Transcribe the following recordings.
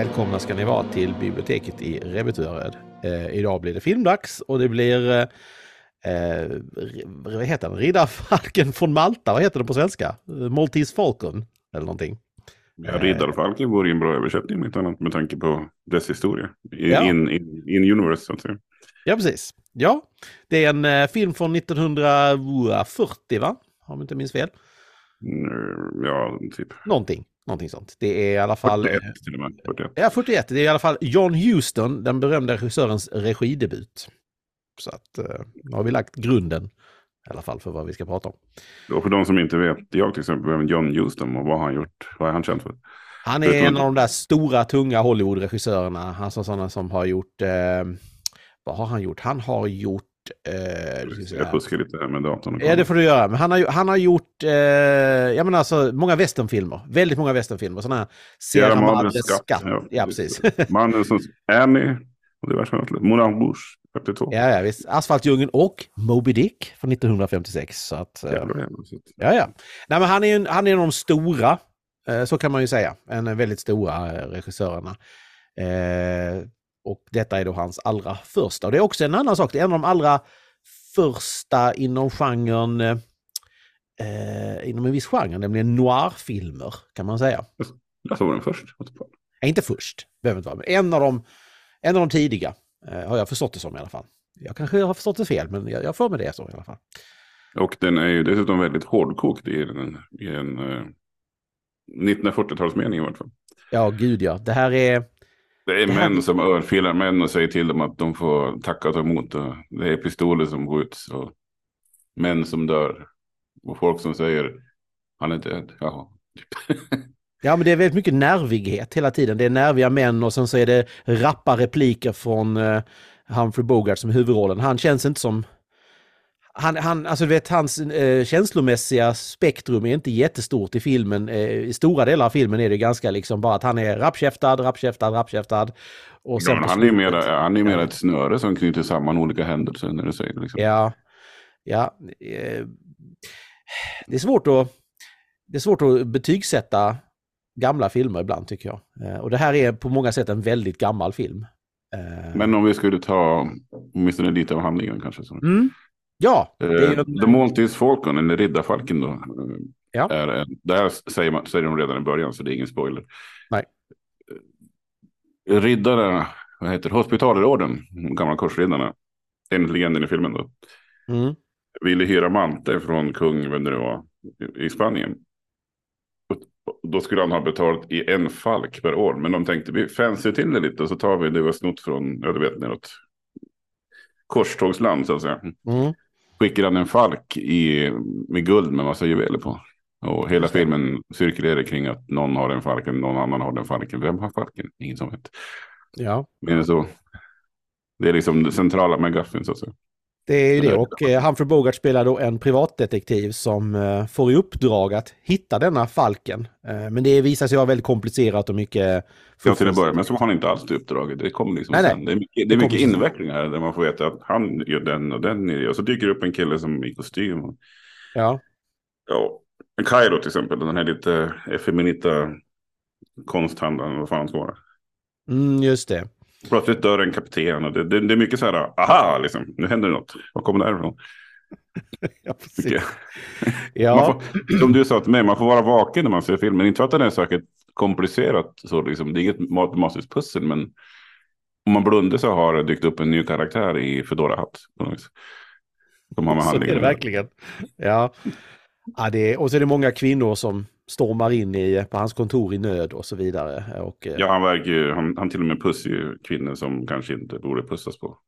Välkomna ska ni vara till biblioteket i Revetöröd. Eh, idag blir det filmdags och det blir eh, eh vad heter den? Riddarfalken från Malta, vad heter det på svenska? Maltese Falcon eller någonting. Ja, Riddarfalken vore en bra översättning med, annat, med tanke på dess historia. In, ja. in, in, in universe så att säga. Ja, precis. Ja, det är en eh, film från 1940 va? Om jag inte minns fel. Mm, ja, typ. Någonting. Någonting sånt. Det är i alla fall... 41 till och med. 41. Ja, 41. Det är i alla fall John Huston, den berömda regissörens regidebut. Så att uh, nu har vi lagt grunden i alla fall för vad vi ska prata om. Och för de som inte vet, jag till exempel, vem John Huston och vad har han gjort? Vad är han känd för? Han är en av de där stora, tunga Hollywood-regissörerna. Alltså sådana som har gjort... Eh, vad har han gjort? Han har gjort Eh, jag fuskar lite här med datorn. Ja, det får du göra. Men han har, han har gjort, eh, jag menar alltså, många westernfilmer. Väldigt många westernfilmer. Sådana här Sierra Madres skatt. skatt. Ja, ja, precis. Mannen som Annie och. Moulin Rouge, 52. Ja, ja, visst. Asfaltdjungeln och Moby Dick från 1956. Så att, eh, ja, ja. Nej, men han är, en, han är en av de stora, eh, så kan man ju säga. En väldigt stora eh, regissörerna. Eh, och detta är då hans allra första. Och det är också en annan sak, det är en av de allra första inom genren, eh, inom en viss genre, nämligen noirfilmer kan man säga. Jag tror den först. Nej, inte först, behöver inte vara, men en av de, en av de tidiga eh, har jag förstått det som i alla fall. Jag kanske har förstått det fel, men jag, jag får med det så i alla fall. Och den är ju dessutom väldigt hårdkokt i en, i en eh, 1940-talsmening i vart fall. Ja, gud ja. Det här är det är det män som örfilar män och säger till dem att de får tacka och ta emot. Det är pistoler som skjuts och män som dör. Och folk som säger han är död. Jaha. ja, men det är väldigt mycket nervighet hela tiden. Det är nerviga män och sen så är det rappa repliker från uh, Humphrey Bogart som huvudrollen. Han känns inte som han, han, alltså du vet, hans eh, känslomässiga spektrum är inte jättestort i filmen. Eh, I stora delar av filmen är det ganska liksom bara att han är rappkäftad, rappkäftad, rappkäftad. Och ja, han, är mer, han är mer ett snöre som knyter samman olika händelser när du säger. Liksom. Ja, ja. Eh, det är svårt att det är svårt att betygsätta gamla filmer ibland tycker jag. Eh, och det här är på många sätt en väldigt gammal film. Eh, Men om vi skulle ta åtminstone lite av handlingen kanske. Så. Mm. Ja. Är eh, The Maltese Falcon, eller Riddarfalken då. Eh, ja. Är, det här säger, man, säger de redan i början så det är ingen spoiler. Nej. Eh, Riddarna, vad heter Hospitalorden, de gamla korsriddarna. Enligt legenden i filmen då. Mm. Ville hyra mantel från kung, vem det var, i Spanien. Då skulle han ha betalt i en falk per år. Men de tänkte vi fancy till det lite så tar vi det vi har snott från, ja du vet, något korstågsland så att säga. Mm skickar han en falk i, med guld med massa juveler på. Och hela filmen cirkulerar kring att någon har den falken, någon annan har den falken. Vem har falken? Ingen som vet. Ja. Men så, det är liksom det centrala med Gaffin så att säga. Det är ju det och eh, Humphrey Bogart spelar då en privatdetektiv som eh, får i uppdrag att hitta denna falken. Eh, men det visar sig vara väldigt komplicerat och mycket... Ja, till en början, men så har han inte alls det uppdraget. Det kommer liksom nej, sen. Nej. Det är mycket, det är mycket invecklingar där man får veta att han gör den och den och så dyker det upp en kille som i kostym. Ja. Ja, en Kairo till exempel, den här lite effeminita konsthandlaren, vad fan ska vara. Mm, just det. Plötsligt dör en kapten och det, det, det, är mycket så här, aha, liksom, nu händer det något. Vad kommer det härifrån? ja, precis. ja. Får, som du sa till mig, man får vara vaken när man ser filmen. Inte för att den är säkert komplicerat, så liksom, det är inget matematiskt pussel, men om man blundar så har det dykt upp en ny karaktär i Fedora hatt. Som har med så är det verkligen. Ja. ja det är, och så är det många kvinnor som stormar in i, på hans kontor i nöd och så vidare. Och, eh, ja, han verkar ju, han, han till och med pussar ju kvinnor som kanske inte borde pussas på.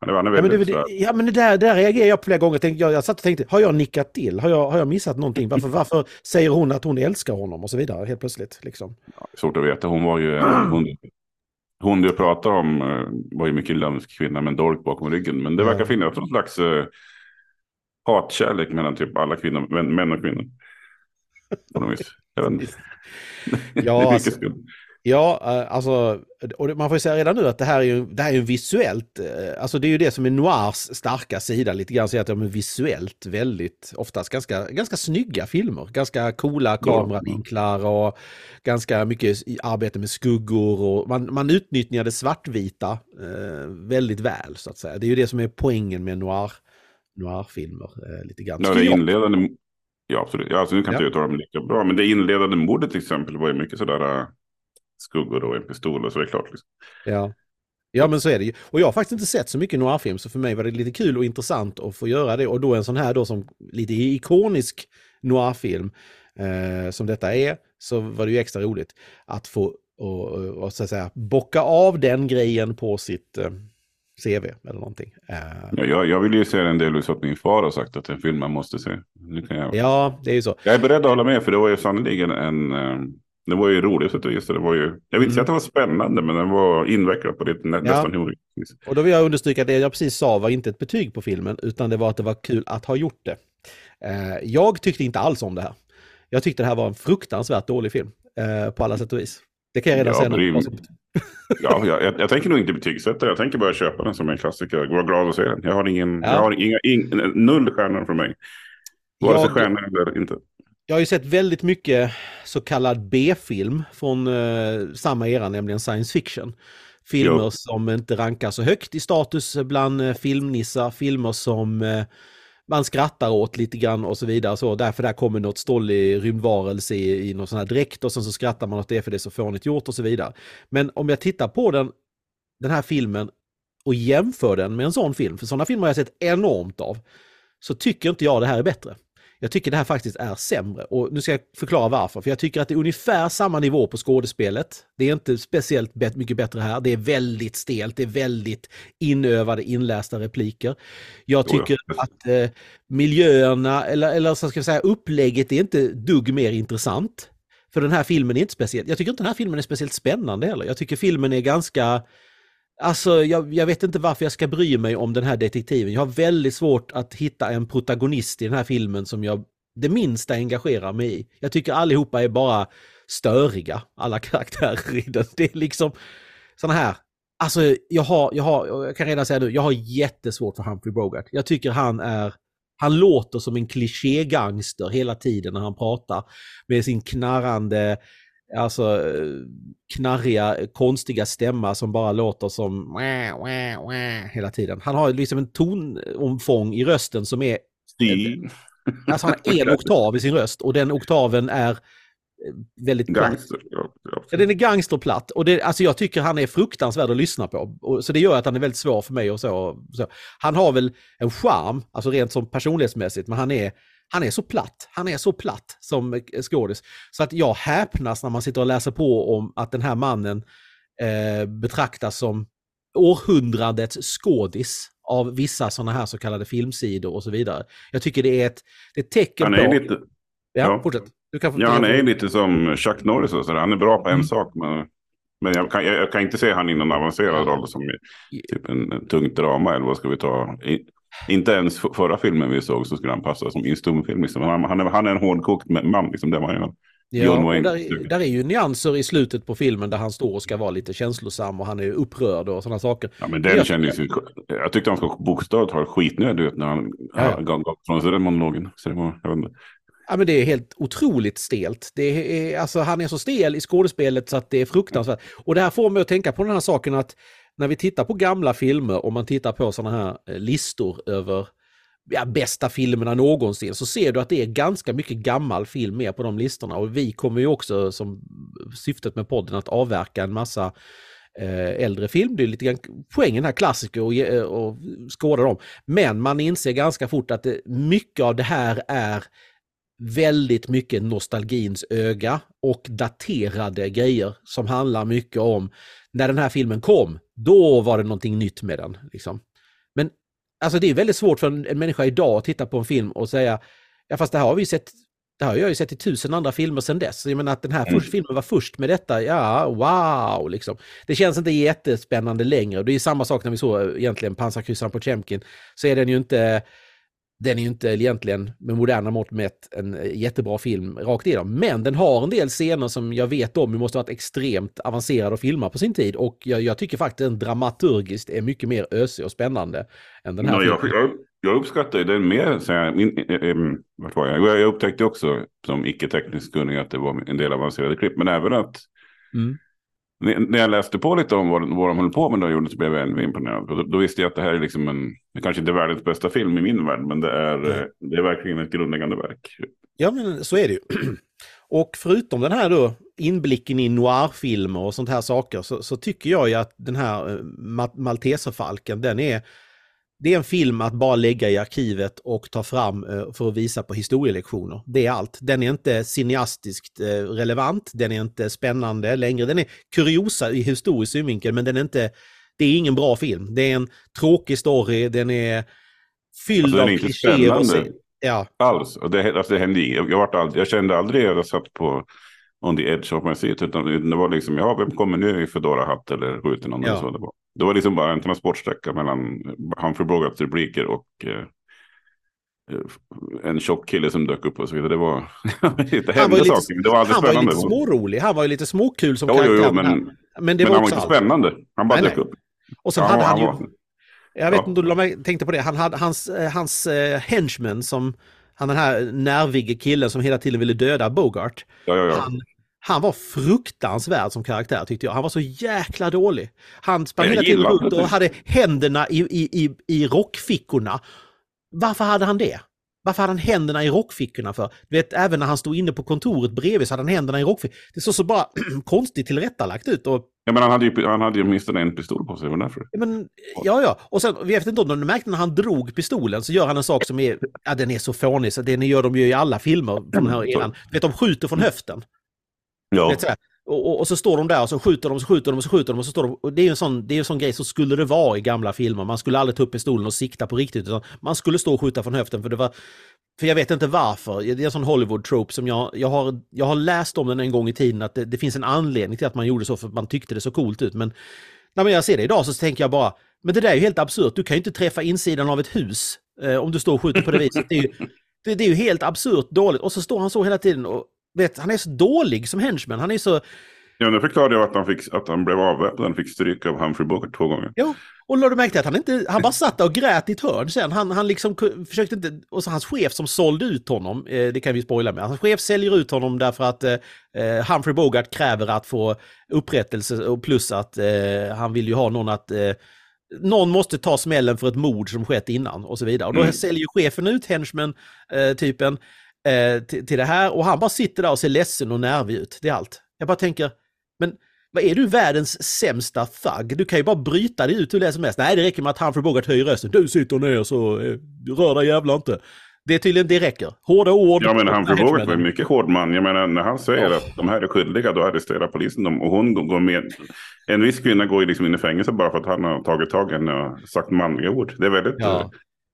Han är, han är ja, men det, det, ja, men det där, där reagerar jag på flera gånger. Jag, jag, jag satt och tänkte, har jag nickat till? Har jag, har jag missat någonting? Varför, varför säger hon att hon älskar honom och så vidare helt plötsligt? Liksom. Ja, svårt att veta. Hon var ju, hon, hon du pratar om eh, var ju mycket lömsk kvinna med en dolk bakom ryggen. Men det verkar finnas någon slags uh, hatkärlek mellan typ alla kvinnor, män, män och kvinnor. Ja, alltså, Ja, eh, alltså, och man får ju säga redan nu att det här är ju, det här är ju visuellt, eh, alltså det är ju det som är Noirs starka sida lite grann, så att de är visuellt väldigt, oftast ganska, ganska snygga filmer. Ganska coola kameravinklar och ganska mycket arbete med skuggor och man, man utnyttjar det svartvita eh, väldigt väl så att säga. Det är ju det som är poängen med noir, noirfilmer eh, lite grann. Ja, det inledande, ja absolut, ja, alltså, nu kan inte jag uttala mig lika bra, men det inledande mordet till exempel var ju mycket sådär eh, skuggor och en pistol och så är det klart. Liksom. Ja. Ja men så är det ju. Och jag har faktiskt inte sett så mycket noirfilm så för mig var det lite kul och intressant att få göra det. Och då en sån här då som lite ikonisk noirfilm eh, som detta är så var det ju extra roligt att få och, och, så att säga bocka av den grejen på sitt eh, CV eller någonting. Uh, ja, jag, jag vill ju se en del att min far har sagt att det är en film man måste se. Nu kan jag... Ja, det är ju så. Jag är beredd att hålla med för det var ju sannerligen en, eh, det var ju roligt sätt och vis. Det var ju, jag vill inte mm. säga att det var spännande, men den var invecklad på det nä, ja. nästan humoristiskt. Och då vill jag understryka att det jag precis sa var inte ett betyg på filmen, utan det var att det var kul att ha gjort det. Eh, jag tyckte inte alls om det här. Jag tyckte det här var en fruktansvärt dålig film, eh, på alla sätt och vis. Det kan jag redan ja, säga. Ja, jag, jag, jag, tänker nog inte betygsätta, jag tänker bara köpa den som en klassiker. Var glad att se den. Jag har, ingen, ja. jag har inga, in, null stjärnor för mig. Vare sig stjärnor eller inte. Jag har ju sett väldigt mycket så kallad B-film från eh, samma era, nämligen science fiction. Filmer jo. som inte rankar så högt i status bland eh, filmnissar, filmer som eh, man skrattar åt lite grann och så vidare. Så därför där kommer något stollig rymdvarelse i, i någon sån här dräkt och sen så skrattar man åt det för det är så fånigt gjort och så vidare. Men om jag tittar på den, den här filmen och jämför den med en sån film, för sådana filmer har jag sett enormt av, så tycker inte jag det här är bättre. Jag tycker det här faktiskt är sämre och nu ska jag förklara varför. För jag tycker att det är ungefär samma nivå på skådespelet. Det är inte speciellt mycket bättre här. Det är väldigt stelt, det är väldigt inövade, inlästa repliker. Jag tycker att eh, miljöerna, eller, eller så ska jag säga upplägget är inte dugg mer intressant. För den här filmen är inte speciellt, jag tycker inte den här filmen är speciellt spännande heller. Jag tycker filmen är ganska Alltså, jag, jag, vet inte varför jag ska bry mig om den här detektiven. Jag har väldigt svårt att hitta en protagonist i den här filmen som jag det minsta engagerar mig i. Jag tycker allihopa är bara störiga, alla karaktärer i den. Det är liksom sådana här, alltså jag har, jag har, jag kan redan säga nu, jag har jättesvårt för Humphrey Bogart. Jag tycker han är, han låter som en klichégangster hela tiden när han pratar med sin knarrande alltså knarriga, konstiga stämma som bara låter som wah, wah, wah, hela tiden. Han har liksom en tonomfång i rösten som är... Stil. Alltså han har en oktav i sin röst och den oktaven är eh, väldigt Gangster, platt. Ja, den är gangsterplatt och det, alltså jag tycker han är fruktansvärd att lyssna på. Och, så det gör att han är väldigt svår för mig och så, så. Han har väl en charm, alltså rent som personlighetsmässigt, men han är han är så platt. Han är så platt som skådis. Så att jag häpnas när man sitter och läser på om att den här mannen eh, betraktas som århundradets skådis av vissa sådana här så kallade filmsidor och så vidare. Jag tycker det är ett, det är ett tecken han är på... Lite... Ja, ja, fortsätt. Du kan få... ja, han är lite som Chuck Norris och så Han är bra på en mm. sak. Men, men jag, kan, jag, jag, kan inte se han i någon avancerad roll som typ en, en tungt drama eller vad ska vi ta. Inte ens förra filmen vi såg så skulle han passa som i en stumfilm. Liksom. Han, han, är, han är en hårdkokt man, liksom, det var han. Ja, där, där, är ju nyanser i slutet på filmen där han står och ska vara lite känslosam och han är upprörd och sådana saker. Ja, men den jag, kändes ju... Jag tyckte han ska bokstavligt ha skitnödig ut när han ja. gav från sig den monologen. Så det var, jag. Ja, men det är helt otroligt stelt. Det är, alltså, han är så stel i skådespelet så att det är fruktansvärt. Och det här får mig att tänka på den här saken att när vi tittar på gamla filmer och man tittar på sådana här eh, listor över ja, bästa filmerna någonsin så ser du att det är ganska mycket gammal film med på de listorna. Och vi kommer ju också som eh, syftet med podden att avverka en massa eh, äldre film. Det är lite grann poängen här, klassiker och, och skåda dem. Men man inser ganska fort att det, mycket av det här är väldigt mycket nostalgins öga och daterade grejer som handlar mycket om när den här filmen kom, då var det någonting nytt med den. Liksom. Men alltså det är väldigt svårt för en, en människa idag att titta på en film och säga, ja fast det här har vi sett det har jag ju sett i tusen andra filmer sedan dess. Jag menar att den här mm. filmen var först med detta, ja, wow, liksom. Det känns inte jättespännande längre. Det är samma sak när vi såg egentligen pansarkryssaren på Chemkin. Så är den ju inte den är ju inte egentligen med moderna mått mätt en jättebra film rakt igenom. Men den har en del scener som jag vet om måste ha varit extremt avancerade att filma på sin tid. Och jag, jag tycker faktiskt den dramaturgiskt är mycket mer ösig och spännande än den här. Ja, jag, jag, jag uppskattar den mer. Så jag, min, äh, vart var jag? jag upptäckte också som icke-teknisk kunnig att det var en del avancerade klipp. Men även att mm när jag läste på lite om vad, vad de höll på med då gjorde så blev jag ännu imponerad. Då, då, visste jag att det här är liksom en, det kanske inte är världens bästa film i min värld, men det är, mm. det är verkligen ett grundläggande verk. Ja, men så är det ju. Och förutom den här då inblicken i noirfilmer och sånt här saker så, så tycker jag ju att den här eh, Malteserfalken, den är det är en film att bara lägga i arkivet och ta fram eh, för att visa på historielektioner. Det är allt. Den är inte cineastiskt eh, relevant, den är inte spännande längre. Den är kuriosa i historisk synvinkel, men den är inte... Det är ingen bra film. Det är en tråkig story, den är fylld alltså, av klichéer. Och se, ja. Alls. Och det, alltså, det hände jag, jag, aldrig, jag kände aldrig att jag satt på on the edge of my seat, utan det var liksom, ja, vem kommer nu i Fedora-hatt eller skjuter någon? Ja. Så det var. Det var liksom bara en transportsträcka mellan Humphrey Bogarts repliker och eh, en tjock kille som dök upp och så vidare. Det var lite hände saker, men det var han spännande. Han var lite smårolig, han var ju lite småkul som jo, karaktär. Jo, men, men, det men var han var inte spännande. Han bara nej, dök nej. upp. Och sen ja, hade han, han ju... Jag vet inte om du tänkte på det, han hade hans, eh, hans uh, henchman som, han den här nervige killen som hela tiden ville döda Bogart. Ja, ja, ja. Han, han var fruktansvärd som karaktär tyckte jag. Han var så jäkla dålig. Han sprang hela tiden runt och hade händerna i, i, i, i rockfickorna. Varför hade han det? Varför hade han händerna i rockfickorna för? Du vet, även när han stod inne på kontoret bredvid så hade han händerna i rockfickorna. Det såg så bara konstigt tillrättalagt ut. Och... Ja, men han hade ju, han hade ju åtminstone en pistol på sig, var därför. Ja, men, ja, ja. Och sen, vi vet inte om du märkte när han drog pistolen så gör han en sak som är, ja den är så fånig, så den gör de ju i alla filmer från den här eran. Du vet, de skjuter från höften. Ja. Och, och, och, så står de där och så skjuter de, så skjuter de, så skjuter de och så står de. Och det är en sån, det är en sån grej, så skulle det vara i gamla filmer. Man skulle aldrig ta upp pistolen och sikta på riktigt. Utan man skulle stå och skjuta från höften för det var... För jag vet inte varför. Det är en sån Hollywood-trope som jag, jag, har, jag har läst om den en gång i tiden. Att det, det finns en anledning till att man gjorde så för att man tyckte det så coolt ut. Men när jag ser det idag så tänker jag bara, men det där är ju helt absurt. Du kan ju inte träffa insidan av ett hus eh, om du står och skjuter på det viset. Det är ju, det, det är ju helt absurt dåligt. Och så står han så hela tiden och vet, han är så dålig som henchman. Han är så... Ja, nu förklarade jag att han, fick, att han blev avväpnad. Han fick stryk av Humphrey Bogart två gånger. Ja, och lade du märke till att han inte, han bara satt och grät i ett hörn sen. Han, han liksom försökte inte, och så hans chef som sålde ut honom, eh, det kan vi spoila med. Hans chef säljer ut honom därför att eh, eh, Humphrey Bogart kräver att få upprättelse och plus att eh, han vill ju ha någon att eh, någon måste ta smällen för ett mord som skett innan och så vidare. Och då mm. säljer chefen ut henchman-typen eh, till, till det här och han bara sitter där och ser ledsen och nervig ut. Det är allt. Jag bara tänker, men vad är du världens sämsta thug? Du kan ju bara bryta dig ut hur det som helst. Nej, det räcker med att Humphrey Bogart höjer rösten. Du sitter ner så eh, rör dig jävla inte. Det är tydligen, det räcker. Hårda ord. Ja, men Humphrey Bogart var mycket hård man. Jag menar, när han säger oh. att de här är skyldiga, då arresterar polisen dem. Och hon går med. En viss kvinna går ju liksom in i fängelse bara för att han har tagit tag i henne och sagt manliga ord. Det är väldigt... Ja.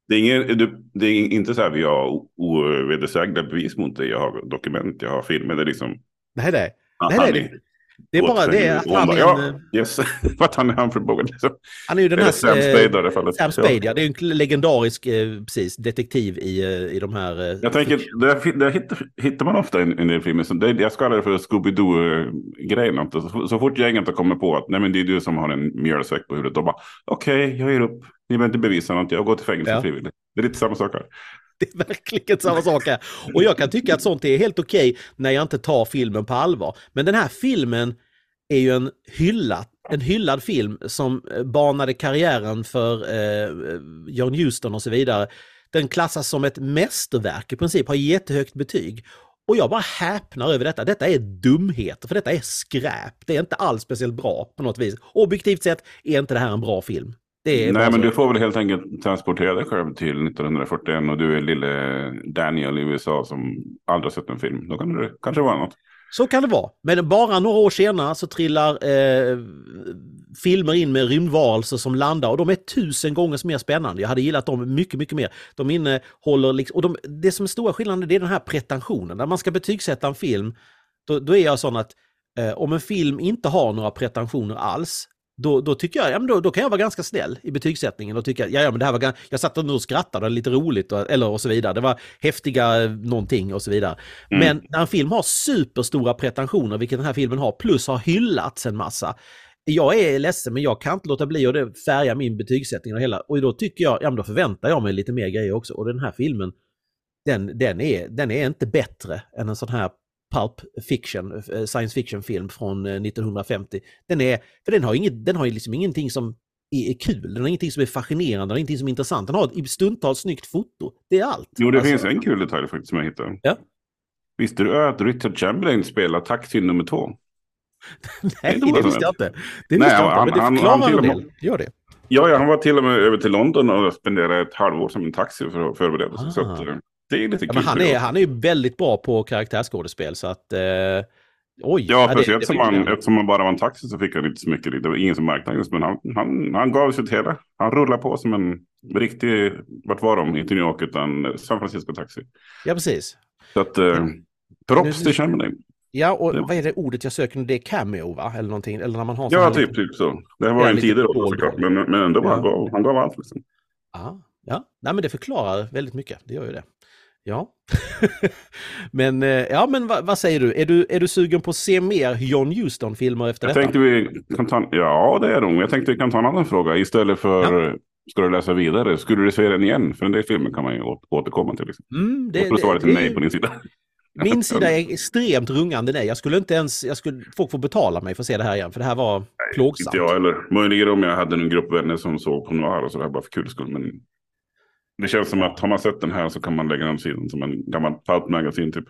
Det är, ingen, det är inte så här vi har ovedersägliga bevis mot det. Jag har dokument, jag har filmer. Det är liksom... Nej, nej. nej, nej. Det är bara det att han är ja. Yes, att han är Humphrey. Liksom. Han är ju den här... Sam Spade i det fallet. Sam Spade, ja. Det är en legendarisk eh, precis, detektiv i, eh, i de här... Eh, jag tänker, det, det hittar, hittar man ofta i en del filmer. Det, jag kallar det för Scooby-Doo-grejen. Så, så fort gänget kommer på att nej, men det är du som har en mjölsäck på huvudet. Då bara, okej, okay, jag ger upp. Ni behöver inte bevisa något, jag går till fängelse ja. frivilligt. Det är lite samma sak här. Det är verkligen samma sak här. Och jag kan tycka att sånt är helt okej okay när jag inte tar filmen på allvar. Men den här filmen är ju en hyllad, en hyllad film som eh, banade karriären för eh, John Huston och så vidare. Den klassas som ett mästerverk i princip, har jättehögt betyg. Och jag bara häpnar över detta. Detta är dumheter, för detta är skräp. Det är inte alls speciellt bra på något vis. Objektivt sett är inte det här en bra film. Nej, men du får väl helt enkelt transportera dig själv till 1941 och du är lille Daniel i USA som aldrig sett en film. Då kan det kanske vara något. Så kan det vara. Men bara några år senare så trillar eh, filmer in med rymdvarelser som landar och de är tusen gånger mer spännande. Jag hade gillat dem mycket, mycket mer. De innehåller liksom, och de, det som är stora skillnaden det är den här pretensionen. När man ska betygsätta en film, då, då är jag sån att eh, om en film inte har några pretensioner alls, då, då tycker jag, ja, men då, då kan jag vara ganska snäll i betygssättningen och tycka, ja, ja men det här var, jag satt och skrattade, lite roligt och, eller och så vidare. Det var häftiga eh, någonting och så vidare. Mm. Men när en film har superstora pretensioner, vilket den här filmen har, plus har hyllats en massa. Jag är ledsen men jag kan inte låta bli att färga min betygssättning och hela. Och då tycker jag, ja men då förväntar jag mig lite mer grejer också. Och den här filmen, den, den, är, den är inte bättre än en sån här pulp fiction, eh, science fiction film från 1950. Eh, den är, för den har, inget, den har liksom ingenting som är kul, den har ingenting som är fascinerande, den har ingenting som är intressant. Den har ett stundtals snyggt foto. Det är allt. Jo, det alltså, finns en kul detalj faktiskt som jag hittade. Ja. Visste du att Richard Chamberlain spelar taxi nummer två? Nej, det, det visste jag inte. Det visste Nej, jag inte, men det förklarar en del. Gör det. Ja, ja, han var till och med över till London och spenderade ett halvår som en taxi för att förbereda sig. Ah. Så att, ah. Eh, det är lite ja, kul. han, är, han är ju väldigt bra på karaktärsskådespel så att... Eh, oj! Ja, speciellt eftersom, han, eftersom han bara var en taxi så fick han inte så mycket. Det var ingen som märkte just men han, han, han gav sig till hela. Han rullade på som en riktig, vart var de? Inte New York utan San Francisco taxi. Ja, precis. Så att, eh, props till Chamberlain. Ja, och det. vad är det ordet jag söker nu? Det är cameo, va? Eller någonting? Eller när man har ja, typ, typ så. Det var en tidigare såklart, men, men ändå ja. han, gav, han gav allt. Liksom. Ja, ja. Nej, men det förklarar väldigt mycket. Det gör ju det. Ja. men eh, ja, men vad, vad, säger du? Är, du? är du sugen på att se mer John Huston-filmer efter jag detta? Tänkte vi kan ta, ja, det är de. Jag tänkte vi kan ta en annan fråga. Istället för ja. ska du läsa vidare, skulle du se den igen? För en del filmer kan man ju återkomma till. Liksom. Mm, det, jag tror svaret är nej på din sida. Min sida är extremt rungande nej. Jag skulle inte ens, jag skulle, folk får betala mig för att se det här igen, för det här var nej, plågsamt. Inte jag eller möjligen om jag hade en grupp vänner som såg på noir och sådär bara för kul skull. Men det känns som att har man sett den här så kan man lägga den sidan som en gammal pulp-magasin typ.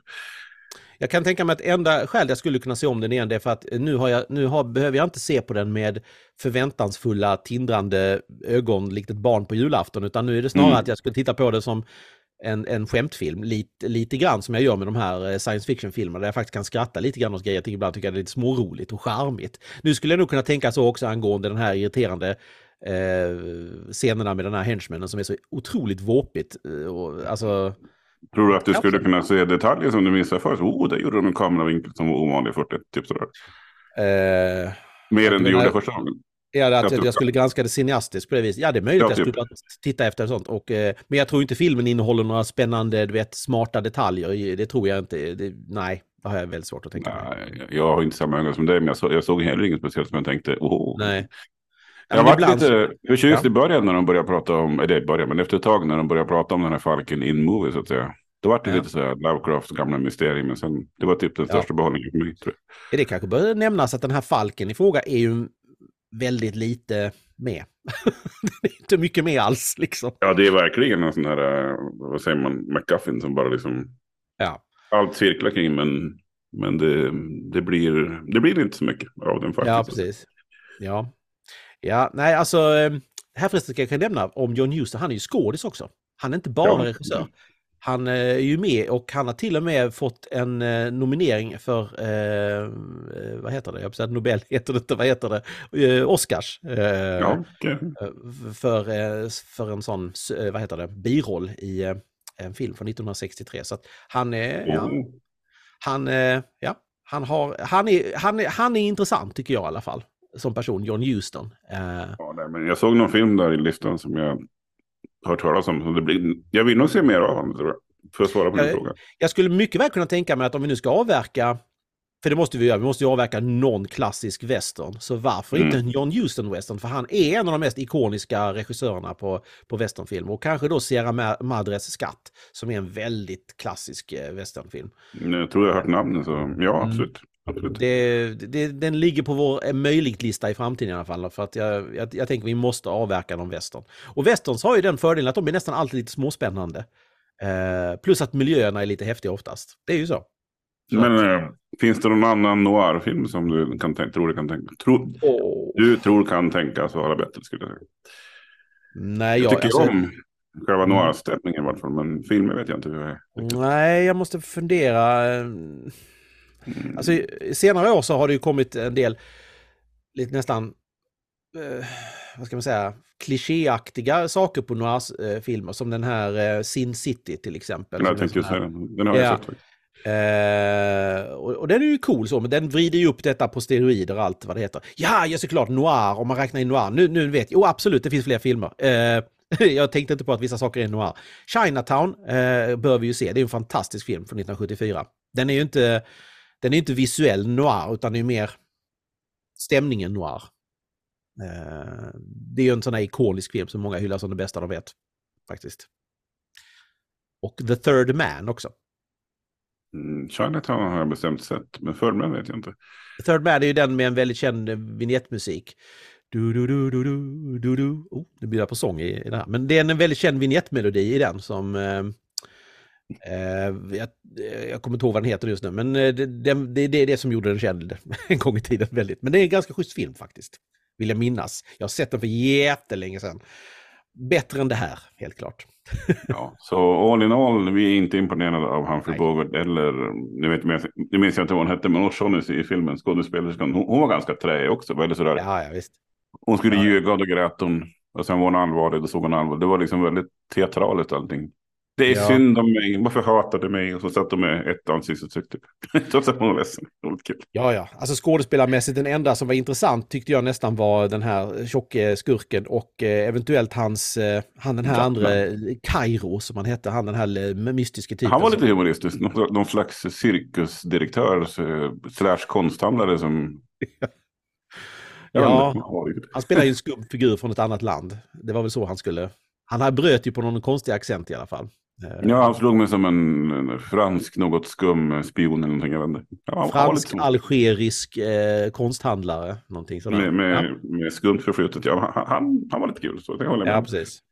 Jag kan tänka mig att enda skäl jag skulle kunna se om den igen det är för att nu, har jag, nu har, behöver jag inte se på den med förväntansfulla tindrande ögon likt ett barn på julafton utan nu är det snarare mm. att jag skulle titta på det som en, en skämtfilm, lite, lite grann som jag gör med de här eh, science fiction-filmerna där jag faktiskt kan skratta lite grann åt grejer. Jag ibland tycker jag det är lite småroligt och charmigt. Nu skulle jag nog kunna tänka så också angående den här irriterande eh, scenerna med den här henchmanen som är så otroligt våpigt. Eh, och, alltså, Tror du att du skulle kunna se detaljer som du missade först? Oh, där gjorde de en kameravinkel som var ovanlig 40, typ sådär. Eh, Mer än du gjorde första gången. Ja, att jag, jag skulle granska det cineastiskt på det viset. Ja, det är möjligt ja, typ. jag skulle titta efter sånt. Och, eh, men jag tror inte filmen innehåller några spännande, du vet, smarta detaljer. Det tror jag inte. Det, nej, det har jag väldigt svårt att tänka nej, Jag har inte samma ögon som dig, men jag, så, jag såg heller inget speciellt som jag tänkte, oh. Nej. Jag var lite förtjust i början när de började prata om, eller början, men efter ett tag när de började prata om den här Falken in movie så att säga. Då var det ja. lite så här Lovecrafts gamla mysterium, men sen, det var typ den största ja. behållningen för mig. Tror jag. Det kanske bör nämnas att den här Falken i fråga är ju väldigt lite med. det är inte mycket med alls liksom. Ja, det är verkligen en sån här, eh, vad säger man, McGuffin som bara liksom... Ja. Allt cirklar kring, men, men det, det, blir, det blir inte så mycket av den faktiskt. Ja, precis. Ja. Ja, nej alltså, eh, här förresten ska jag nämna om John Huston, han är ju skådis också. Han är inte bara ja. regissör. Han eh, är ju med och han har till och med fått en eh, nominering för, eh, vad heter det, jag säga Nobel heter det inte, vad heter det, Oscars. Ja, okay. för, för en sån, vad heter det, biroll i en film från 1963. Så att han är, ja, oh. han, ja, han, har, han, är, han, är, han är intressant tycker jag i alla fall som person, John Huston. Ja, nej, men jag såg någon film där i listan som jag hört talas om. Så det blir, jag vill nog se mer av honom, tror jag. För att svara på din fråga. Jag skulle mycket väl kunna tänka mig att om vi nu ska avverka, för det måste vi göra, vi måste ju avverka någon klassisk western. Så varför mm. inte en John Huston-western? För han är en av de mest ikoniska regissörerna på, på westernfilm. Och kanske då Sierra Madres skatt, som är en väldigt klassisk eh, westernfilm. Jag tror jag har hört namnet, så ja, mm. Det, det, den ligger på vår eh, möjligt-lista i framtiden i alla fall. För att jag, jag, jag tänker att vi måste avverka någon western. Och westerns har ju den fördelen att de är nästan alltid lite småspännande. Eh, plus att miljöerna är lite häftiga oftast. Det är ju så. så Men att... äh, finns det någon annan noir-film som du kan tänka, tror du kan tänka? Tro, oh. Du tror kan tänkas vara bättre skulle jag säga. Nej, jag, jag tycker alltså... om själva mm. noir-stämningen i varje fall. Men filmer vet jag inte hur jag är. Nej, jag måste fundera. Mm. Alltså, i senare år så har det ju kommit en del lite nästan eh, vad ska man säga, klichéaktiga saker på några eh, filmer som den här eh, Sin City till exempel. Jag tänkte säga den. Den har jag sett. Eh, och, och, den är ju cool så, men den vrider ju upp detta på steroider och allt vad det heter. Ja, ja såklart, noir, om man räknar in noir. Nu, nu vet jag, oh, absolut, det finns fler filmer. Eh, jag tänkte inte på att vissa saker är noir. Chinatown eh, bör vi ju se, det är en fantastisk film från 1974. Den är ju inte, den är inte visuell noir, utan det är mer stämningen noir. Eh, det är ju en sån här ikonisk film som många hyllar som det bästa de vet. Faktiskt. Och The Third Man också. Mm, Chinatown har jag bestämt sett, men Third Man vet jag inte. The Third Man är ju den med en väldigt känd vignettmusik. Du, du, du, du, du, du, du. Oh, nu blir på sång i, i det här. Men det är en väldigt känd vignettmelodi i den som... Eh, eh, jag, jag kommer inte ihåg vad den heter just nu, men det, det, det, det är det som gjorde den känd en gång i tiden väldigt. Men det är en ganska schysst film faktiskt. Vill jag minnas. Jag har sett den för jättelänge sedan. Bättre än det här, helt klart. ja, så all in all, vi är inte imponerade av Humphrey. Bogart eller, nu, vet, nu minns jag inte vad hon hette, men O'Shaughnessy i filmen, skådespelerskan, hon, hon var ganska träig också. Var sådär. Ja, ja, visst. Hon skulle ja. ljuga och då grät hon. Och sen var hon allvarlig, och såg hon allvarlig. Det var liksom väldigt teatraliskt allting. Det är ja. synd om mig, varför hatar du mig? Och så satt de med ett ansiktsuttryck typ. Trots att man var ledsen. Ja, ja. Alltså skådespelarmässigt, den enda som var intressant tyckte jag nästan var den här tjocke skurken och eh, eventuellt hans, eh, han den här ja, andra, Kairo som han hette, han den här eh, mystiska typen. Han var lite humoristisk, någon, någon slags cirkusdirektör eh, slash konsthandlare som... ja, han spelar ju en skum figur från ett annat land. Det var väl så han skulle... Han bröt ju på någon konstig accent i alla fall. Ja, han slog mig som en fransk, något skum spion eller någonting. Jag vet inte. Ja, fransk, algerisk eh, konsthandlare. Någonting sådär. Med, med, ja. med skumt förflutet, ja. Han, han var lite kul. Så det håller jag med. Ja, precis.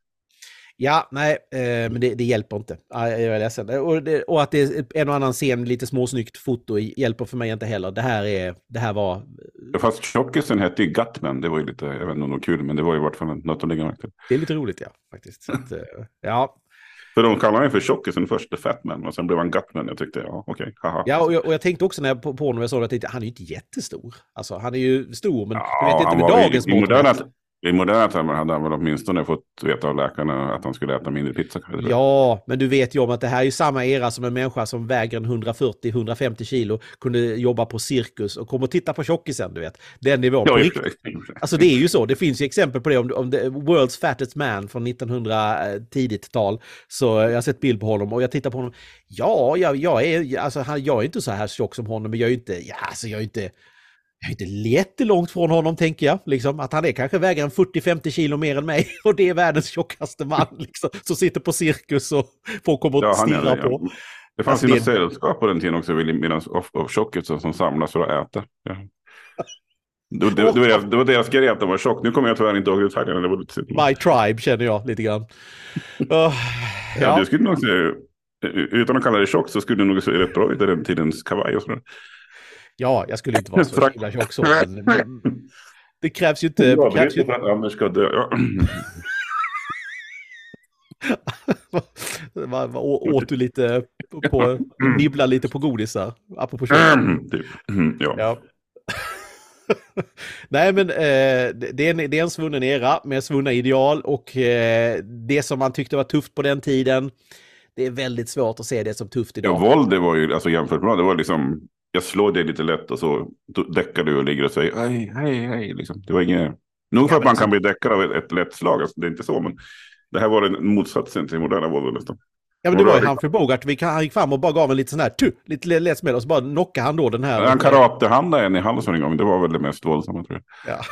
Ja, nej, eh, men det, det, hjälper inte. Jag är ledsen. Och, det, och, att det är en och annan scen, lite småsnyggt foto, hjälper för mig inte heller. Det här, är, det här var... Ja, fast tjockisen hette ju Gutman, det var ju lite, jag vet inte om det var kul, men det var ju i vart fall något att lägga märke till. Det är lite roligt, ja, faktiskt. Att, eh, ja, för de kallade honom för tjockisen först, The Fatman, och sen blev han Gutman. Jag tyckte, ja okej, okay, haha. Ja, och jag, och jag, tänkte också när jag på, på honom, jag såg att han är ju inte jättestor. Alltså han är ju stor, men ja, jag vet inte med dagens mått. I moderna termer hade han väl åtminstone fått veta av läkarna att han skulle äta mindre pizza. Ja, men du vet ju om att det här är ju samma era som en människa som väger 140-150 kilo kunde jobba på cirkus och kom och titta på tjockisen, du vet. Den nivån. Ja, alltså det är ju så, det finns ju exempel på det. Om, om det, World's Fattest Man från 1900 eh, tidigt tal, så jag har sett bild på honom och jag tittar på honom. Ja, jag, jag, är, alltså, jag är inte så här tjock som honom, men jag är inte, ja, alltså jag är inte jag är inte jättelångt från honom tänker jag. Liksom, att han är kanske väger en 40-50 kilo mer än mig och det är världens tjockaste man liksom, som sitter på cirkus och folk kommer ja, att stirra på. Ja. Det fanns ju alltså, det... något sällskap på den tiden också, medan av tjockisar som samlas för att äta. Ja. Det, det, det, var, det var deras grej att de var tjock. Nu kommer jag tyvärr inte ihåg detaljerna. Det var lite My tribe känner jag lite grann. Uh, ja. ja. Du skulle nog se, utan att kalla det tjock så skulle du nog se rätt bra ut i den tidens kavaj och sådär. Ja, jag skulle inte vara så himla tjock så. Men, men, det krävs ju inte... Ja, krävs ju... för att Anders ska dö. Ja. vad, vad, åt du lite på, nibbla lite på godisar? Apropå kött. Mm, typ. mm, ja. ja. Nej men eh, det, är en, det är en svunnen era med svunna ideal och eh, det som man tyckte var tufft på den tiden det är väldigt svårt att se det som tufft idag. Ja, våld det var ju, alltså jämfört med det var liksom jag slår dig lite lätt och så däckar du och ligger och säger hej, hej, hej. Liksom. Det var inget... Nog för att man kan bli däckad av ett, ett lätt slag, alltså, det är inte så, men det här var en motsatsen till moderna våld nästan. Ja men det var ju Humphrey Bogart, vi han gick fram och bara gav en lite sån här, tu, lite lätt smäll och så bara knockade han då den här. Han karatehandlade en i halsen en gång, det var väl det mest våldsamma tror jag. Ja.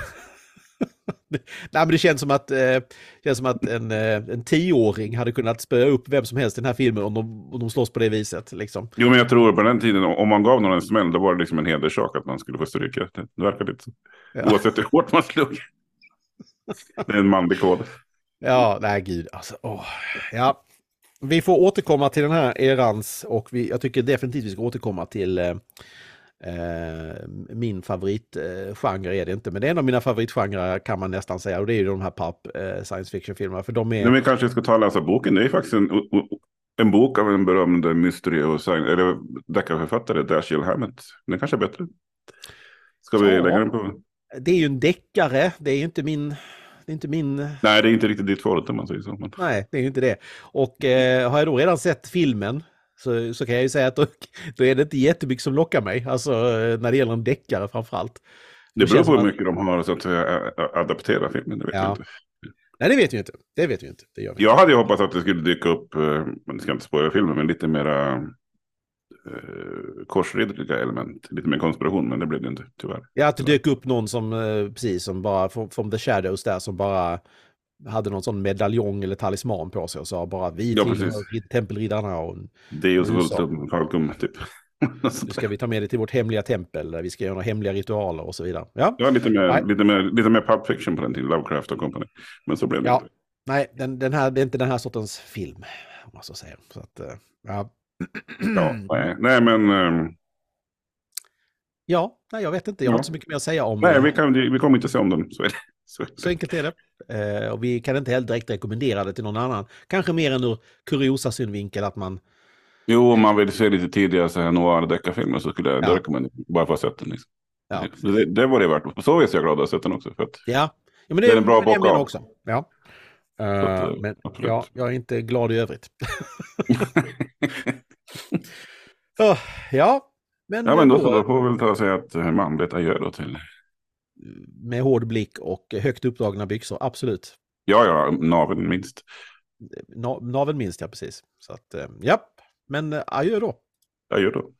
Nej, men det känns som att, eh, känns som att en, eh, en tioåring hade kunnat spöa upp vem som helst i den här filmen om de, om de slåss på det viset. Liksom. Jo, men jag tror på den tiden, om man gav någon en smäll, då var det liksom en hederssak att man skulle få stryka. Det verkar lite så. Ja. Oavsett hur hårt man slog. det är en manlig kod. Ja, nej gud. Alltså, åh. Ja. Vi får återkomma till den här erans och vi, jag tycker definitivt vi ska återkomma till eh, min favoritgenre är det inte, men det är en av mina favoritgenrer kan man nästan säga. Och det är ju de här pulp eh, science fiction-filmerna. För de är... Men vi kanske ska ta och läsa boken. Det är faktiskt en, en bok av en berömd mystery och science, eller deckarförfattare, Dashiell Hammett. Den kanske är bättre. Ska vi lägga den på? Det är ju en deckare, det är ju inte min... Det är inte min... Nej, det är inte riktigt ditt favorit om man säger så. Nej, det är ju inte det. Och eh, har jag då redan sett filmen så, så kan jag ju säga att då, då är det inte jättemycket som lockar mig. Alltså när det gäller en deckare framförallt. Det beror på hur mycket de har så att adaptera filmen, det vet ja. jag inte. Nej, det vet vi inte. Det vet vi inte. Det gör vi. Jag hade ju hoppats att det skulle dyka upp, eh, men det ska inte spåra filmen, men lite mera eh, korsridderliga element. Lite mer konspiration, men det blev det inte tyvärr. Ja, att det dök upp någon som, eh, precis som bara, från The Shadows där, som bara hade någon sån medaljong eller talisman på sig och sa bara vi ja, tillhör tempelriddarna. Och Deus Vultum Falcum, typ. nu ska vi ta med det till vårt hemliga tempel, vi ska göra hemliga ritualer och så vidare. Ja, ja lite, mer, lite, mer, lite mer pub fiction på den tiden, Lovecraft och company. Men så blev det ja. inte. Nej, den, den här, det är inte den här sortens film, om man så säger. Så att, uh, ja. ja, nej, nej men... Um... Ja, nej, jag vet inte. Jag har inte så mycket mer att säga om... Nej, vi, kan, vi kommer inte se om den. Så, är det. Så, enkelt är det. Eh, och vi kan inte heller direkt rekommendera det till någon annan. Kanske mer än ur kuriosa synvinkel att man... Jo, om man vill se lite tidigare så här noir-deckarfilmer så skulle jag ja. rekommendera bara för att ha sett den. Liksom. Ja. Det, det var det värt. På så vis är jag glad att ha sett den också. För att ja. ja men det, det är en bra bok också. Ja. Uh, men ja, jag är inte glad i övrigt. uh, ja, men... Ja, men då, då får vi väl ta och säga att manligt adjö då till med hård blick och högt uppdragna byxor, absolut. Ja, ja, naveln minst. Na, naveln minst, ja precis. Så att, eh, ja, men eh, adjö då. Adjö då.